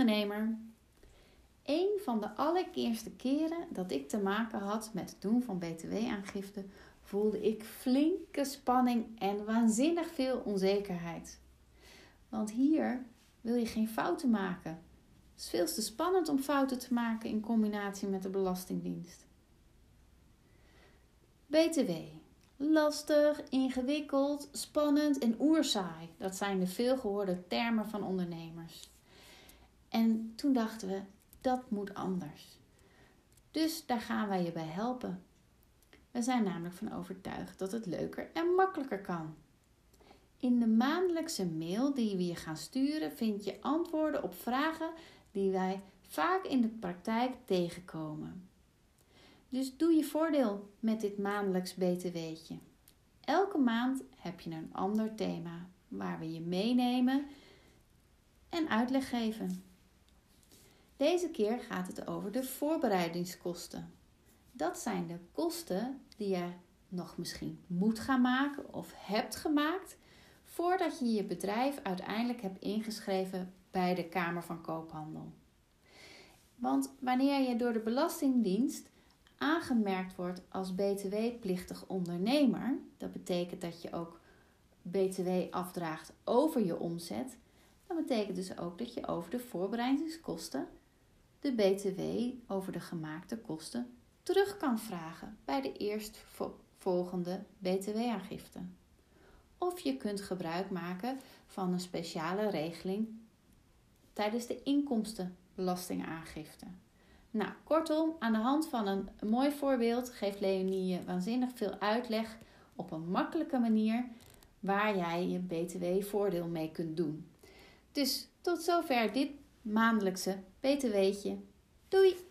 ondernemer. Een van de allereerste keren dat ik te maken had met het doen van BTW-aangifte, voelde ik flinke spanning en waanzinnig veel onzekerheid. Want hier wil je geen fouten maken. Het is veel te spannend om fouten te maken in combinatie met de Belastingdienst. BTW. Lastig, ingewikkeld, spannend en oerzaai. Dat zijn de veelgehoorde termen van ondernemers. En toen dachten we, dat moet anders. Dus daar gaan wij je bij helpen. We zijn namelijk van overtuigd dat het leuker en makkelijker kan. In de maandelijkse mail die we je gaan sturen vind je antwoorden op vragen die wij vaak in de praktijk tegenkomen. Dus doe je voordeel met dit maandelijks BTW'tje. Elke maand heb je een ander thema waar we je meenemen en uitleg geven. Deze keer gaat het over de voorbereidingskosten. Dat zijn de kosten die je nog misschien moet gaan maken of hebt gemaakt voordat je je bedrijf uiteindelijk hebt ingeschreven bij de Kamer van Koophandel. Want wanneer je door de Belastingdienst aangemerkt wordt als BTW-plichtig ondernemer, dat betekent dat je ook BTW afdraagt over je omzet, dan betekent dus ook dat je over de voorbereidingskosten de BTW over de gemaakte kosten terug kan vragen bij de eerstvolgende BTW-aangifte. Of je kunt gebruik maken van een speciale regeling tijdens de inkomstenbelastingaangifte. Nou, kortom, aan de hand van een mooi voorbeeld geeft Leonie je waanzinnig veel uitleg op een makkelijke manier waar jij je BTW-voordeel mee kunt doen. Dus tot zover dit maandelijkse BTW'tje. Doei!